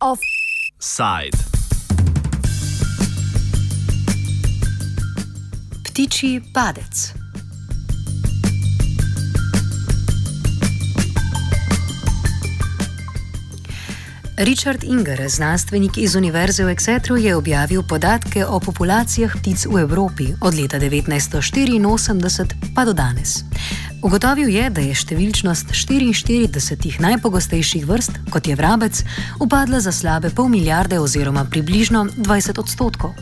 Offside. Ptičji padec. Richard Inger, znanstvenik iz Univerze v Exetru, je objavil podatke o populacijah ptic v Evropi od leta 1984 pa do danes. Ugotovil je, da je številčnost 44 najpogostejših vrst, kot je vrabec, upadla za slabe pol milijarde oziroma približno 20 odstotkov.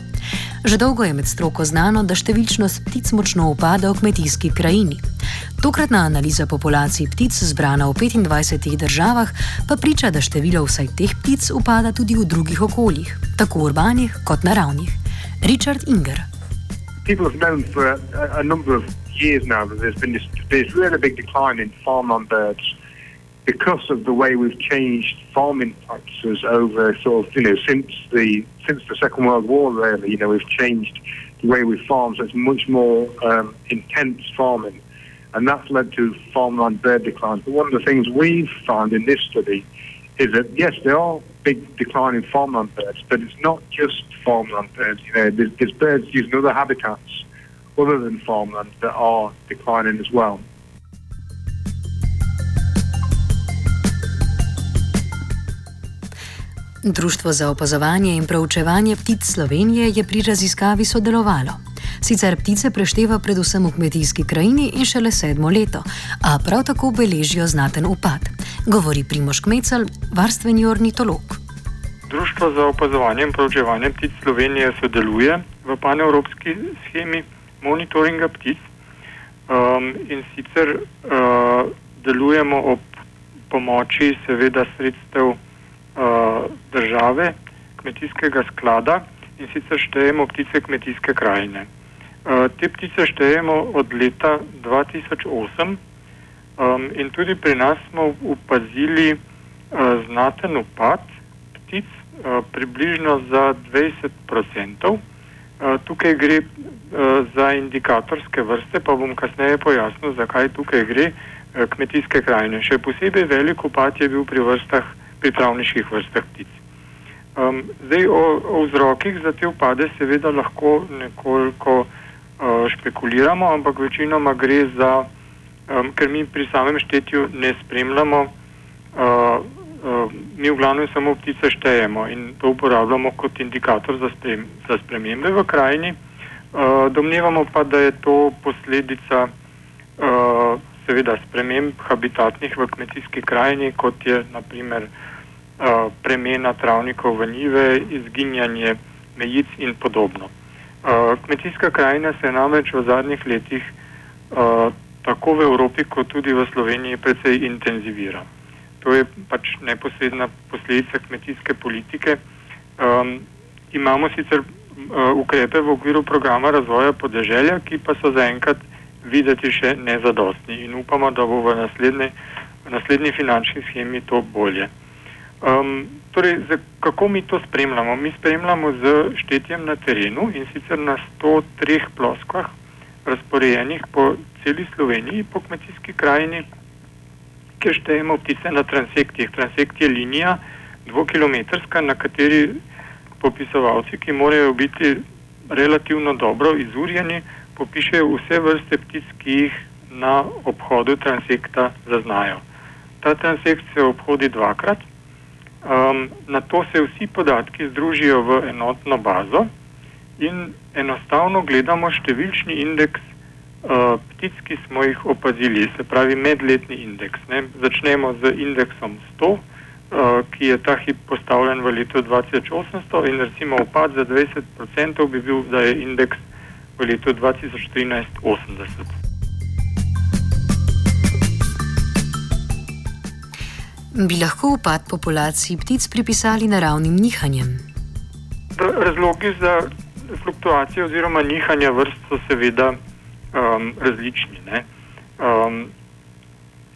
Že dolgo je med stroko znano, da številčnost ptic močno upada v kmetijski krajini. Tokratna analiza populacij ptic, zbrana v 25 državah, pa priča, da število vsaj teh ptic upada tudi v drugih okoljih, tako urbanih kot naravnih. Richard Inger. People have known for a, a number of years now that there's been this, this really big decline in farmland birds because of the way we've changed farming practices over sort of you know since the since the Second World War. Really, you know we've changed the way we farm, so it's much more um, intense farming, and that's led to farmland bird declines. But one of the things we've found in this study is that yes, there are big decline in farmland birds, but it's not just farmland birds. You know, there's, there's birds using other habitats other than farmland that are declining as well. Društvo za opazovanje in proučevanje ptic Slovenije je pri raziskavi sodelovalo. Sicer ptice prešteva predvsem v kmetijski krajini in šele sedmo leto, a prav tako beležijo znaten upad, govori Primoš Kmecel, varstveni ornitolog. Društvo za opazovanje in proučevanje ptic Slovenije sodeluje v panevropski schemi monitoringa ptic um, in sicer uh, delujemo ob pomoči seveda sredstev države, kmetijskega sklada in sicer štejemo ptice kmetijske krajine. Uh, te ptice štejemo od leta 2008 um, in tudi pri nas smo upazili uh, znaten upad ptic, uh, približno za 20%. Uh, tukaj gre uh, za indikatorske vrste, pa bom kasneje pojasnil, zakaj tukaj gre uh, kmetijske krajine. Še posebej velik upad je bil pri vrstah, pri travniških vrstah ptic. Um, zdaj o, o vzrokih za te upade seveda lahko nekoliko uh, špekuliramo, ampak večinoma gre za, um, ker mi pri samem štetju ne spremljamo. Uh, uh, mi v glavnem samo ptice štejemo in to uporabljamo kot indikator za, sprem, za spremembe v krajini. Uh, domnevamo pa, da je to posledica uh, seveda sprememb habitatnih v kmetijski krajini, kot je naprimer premena travnikov v njive, izginjanje mejic in podobno. Uh, kmetijska krajina se namreč v zadnjih letih uh, tako v Evropi kot tudi v Sloveniji precej intenzivira to je pač neposredna posledica kmetijske politike. Um, imamo sicer uh, ukrepe v okviru programa razvoja podeželja, ki pa so zaenkrat videti še nezadostni in upamo, da bo v naslednji, v naslednji finančni schemi to bolje. Um, torej, z, kako mi to spremljamo? Mi spremljamo z štetjem na terenu in sicer na 103 ploskvah, razporejenih po celi Sloveniji, po kmetijski krajini, kjer štejemo ptice na transektih. Transekt je linija dvokilometrska, na kateri popisovalci, ki morajo biti relativno dobro izurjeni, popišejo vse vrste ptic, ki jih na obhodu transekta zaznajo. Ta transekt se obhodi dvakrat, um, na to se vsi podatki združijo v enotno bazo in enostavno gledamo številčni indeks uh, ptic, ki smo jih opazili, se pravi medletni indeks. Ne? Začnemo z indeksom 100, uh, eh, ki je ta hip postavljen v letu 2800 in recimo upad za 20% bi bil, da je indeks v letu 2013 80. Bi lahko upad populacij ptic pripisali naravnim nihanjem? Razlogi za fluktuacijo oziroma nihanja vrst so seveda um, različni. Ne. Um,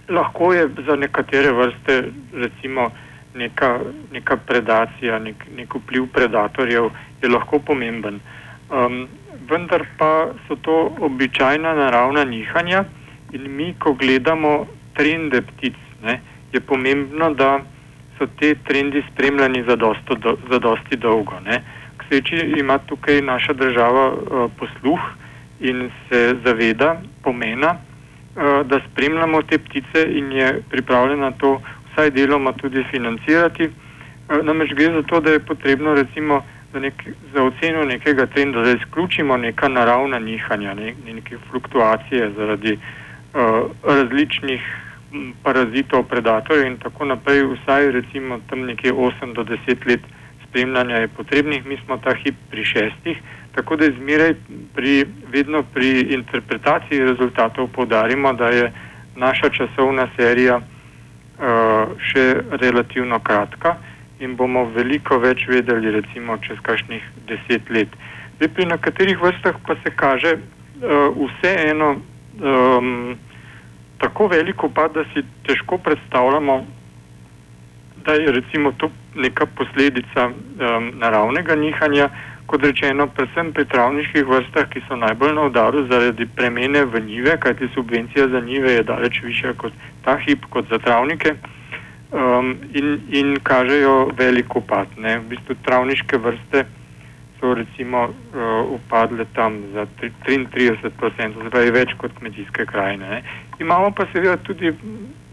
lahko je za nekatere vrste recimo neka, neka predacija, nek, nek vpliv predatorjev je lahko pomemben. Um, vendar pa so to običajna naravna nihanja in mi, ko gledamo trende ptic, ne, je pomembno, da so te trendi spremljani za, dosto, do, za dosti dolgo. Ne. K sreči ima tukaj naša država uh, posluh in se zaveda pomena, uh, da spremljamo te ptice in je pripravljena to vsaj deloma tudi financirati. Uh, namreč gre za to, da je potrebno recimo za, nek, za oceno nekega trenda, da izključimo neka naravna nihanja, ne, neke fluktuacije zaradi uh, različnih parazitov, predatorjev in tako naprej, vsaj recimo tam nekje 8 do 10 let spremljanja je potrebnih, mi smo ta hip pri šestih, tako da izmeraj pri, vedno pri interpretaciji rezultatov podarimo, da je naša časovna serija uh, še relativno kratka in bomo veliko več vedeli, recimo čez kakšnih deset let. Zdaj, pri nekaterih vrstah pa se kaže uh, vseeno um, tako veliko pad, da si težko predstavljamo, da je recimo to neka posledica um, naravnega nihanja, kot rečeno, predvsem pri travniških vrstah, ki so najbolj na udaru zaradi premene v njive, kajti subvencija za njive je daleč više kot ta hip, kot za travnike um, in, in kažejo veliko upad. Ne. V bistvu travniške vrste so recimo uh, upadle tam za 33%, zdaj več kot kmetijske krajine. Ne. Imamo pa seveda tudi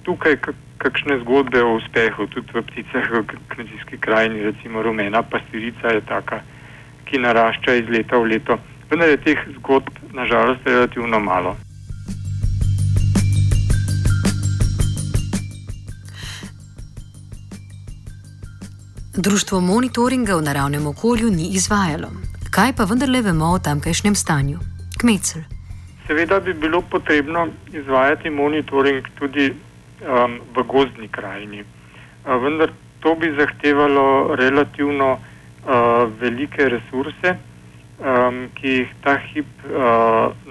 tukaj kakšne zgodbe o uspehu, tudi v pticah v kmetijski krajini, recimo rumena pastirica je taka, ki narašča iz leta v leto. Vendar je teh zgodb nažalost relativno malo. Društvo monitoringa v naravnem okolju ni izvajalo. Kaj pa vendarle vemo o tamkajšnjem stanju? Kmecel. Seveda bi bilo potrebno izvajati monitoring tudi um, v gozdni krajini. Uh, vendar to bi zahtevalo relativno uh, velike resurse, um, ki jih ta hip uh,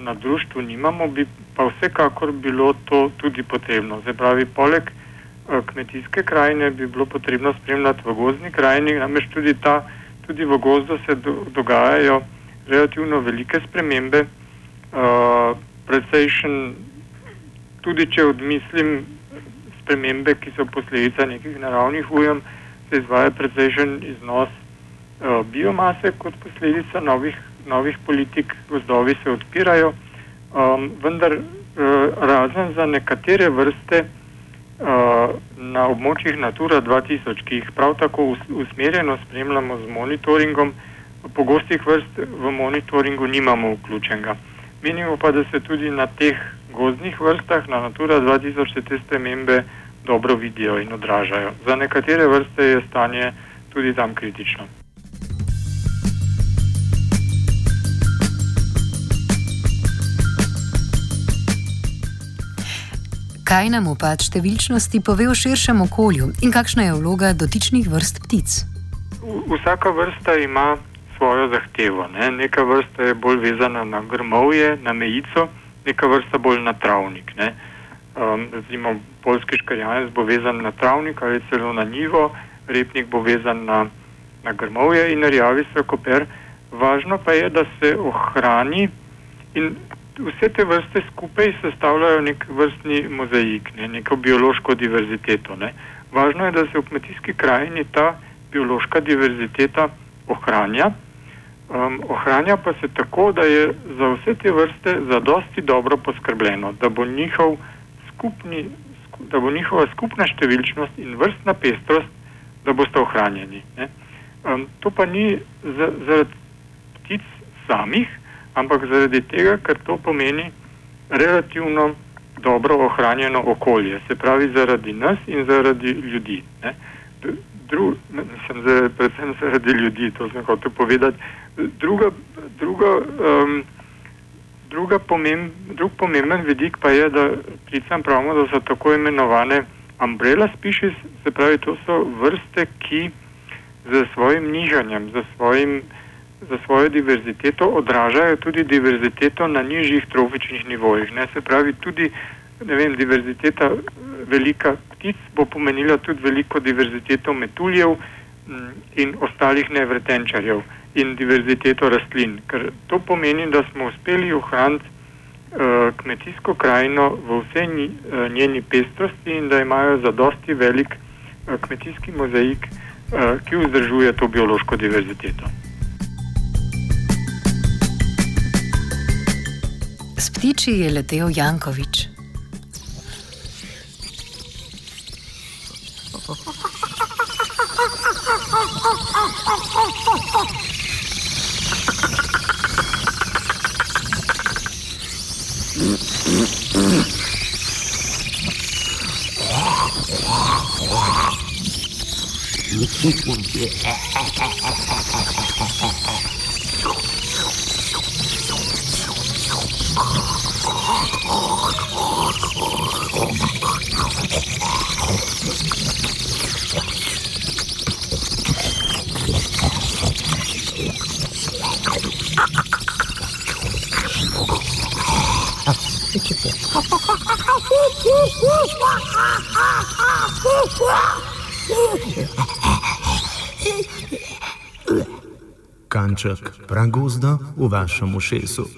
na društvu nimamo, bi pa vsekakor bilo to tudi potrebno. Zdaj pravi, poleg Eh, kmetijske krajine bi bilo potrebno spremljati v gozdni krajini, namreč tudi, ta, tudi v gozdu se do, dogajajo relativno velike spremembe, uh, precejšen, tudi če odmislim spremembe, ki so posledica nekih naravnih ujem, se izvaja precejšen iznos uh, biomase kot posledica novih, novih politik, gozdovi se odpirajo, um, vendar uh, razen za nekatere vrste, na območjih Natura 2000, ki jih prav tako usmerjeno spremljamo z monitoringom, pogostih vrst v monitoringu nimamo vključenega. Menimo pa, da se tudi na teh gozdnih vrstah, na Natura 2000, se te spremembe dobro vidijo in odražajo. Za nekatere vrste je stanje tudi tam kritično. Kaj nam upad številčnosti pove o širšem okolju in kakšna je vloga dotičnih vrst ptic? Vsaka vrsta ima svojo zahtevo. Ne? Neka vrsta je bolj vezana na grmovje, na mejico, neka vrsta bolj na travnik. Um, recimo, polski škarjanec bo vezan na travnik ali celo na njivo, repnik bo vezan na, na grmovje in rjavi se koper. Važno pa je, da se ohrani in vse te vrste skupaj sestavljajo nek vrstni mozaik, ne, neko biološko diverziteto. Ne. Važno je, da se v kmetijski krajini ta biološka diverziteta ohranja. Um, ohranja pa se tako, da je za vse te vrste zadosti dobro poskrbljeno, da bo, njihov skupni, da bo njihova skupna številčnost in vrstna pestrost, da boste ohranjeni. Um, to pa ni zaradi ptic samih, ampak zaradi tega, ker to pomeni relativno dobro ohranjeno okolje, se pravi zaradi nas in zaradi ljudi. Dru, mislim, zaradi, predvsem zaradi ljudi, to sem hotel povedati. Druga, druga, um, druga pomemb, drug pomemben vidik pa je, da pricam pravimo, da so tako imenovane umbrella species, se pravi, to so vrste, ki za svojim nižanjem, za svojim za svojo diverziteto odražajo tudi diverziteto na nižjih trofičnih nivojih. Ne, se pravi, tudi vem, diverziteta velika ptic bo pomenila tudi veliko diverziteto metuljev, in ostalih nevretenčarjev in diverziteto rastlin. Ker to pomeni, da smo uspeli ohraniti uh, kmetijsko krajino v vsej uh, njeni pestrosti in da imajo zadosti velik uh, kmetijski mozaik, ki vzdržuje to biološko diverziteto. Ptiči je letel Jankovič. Kanček pragozda v vašem ušesu.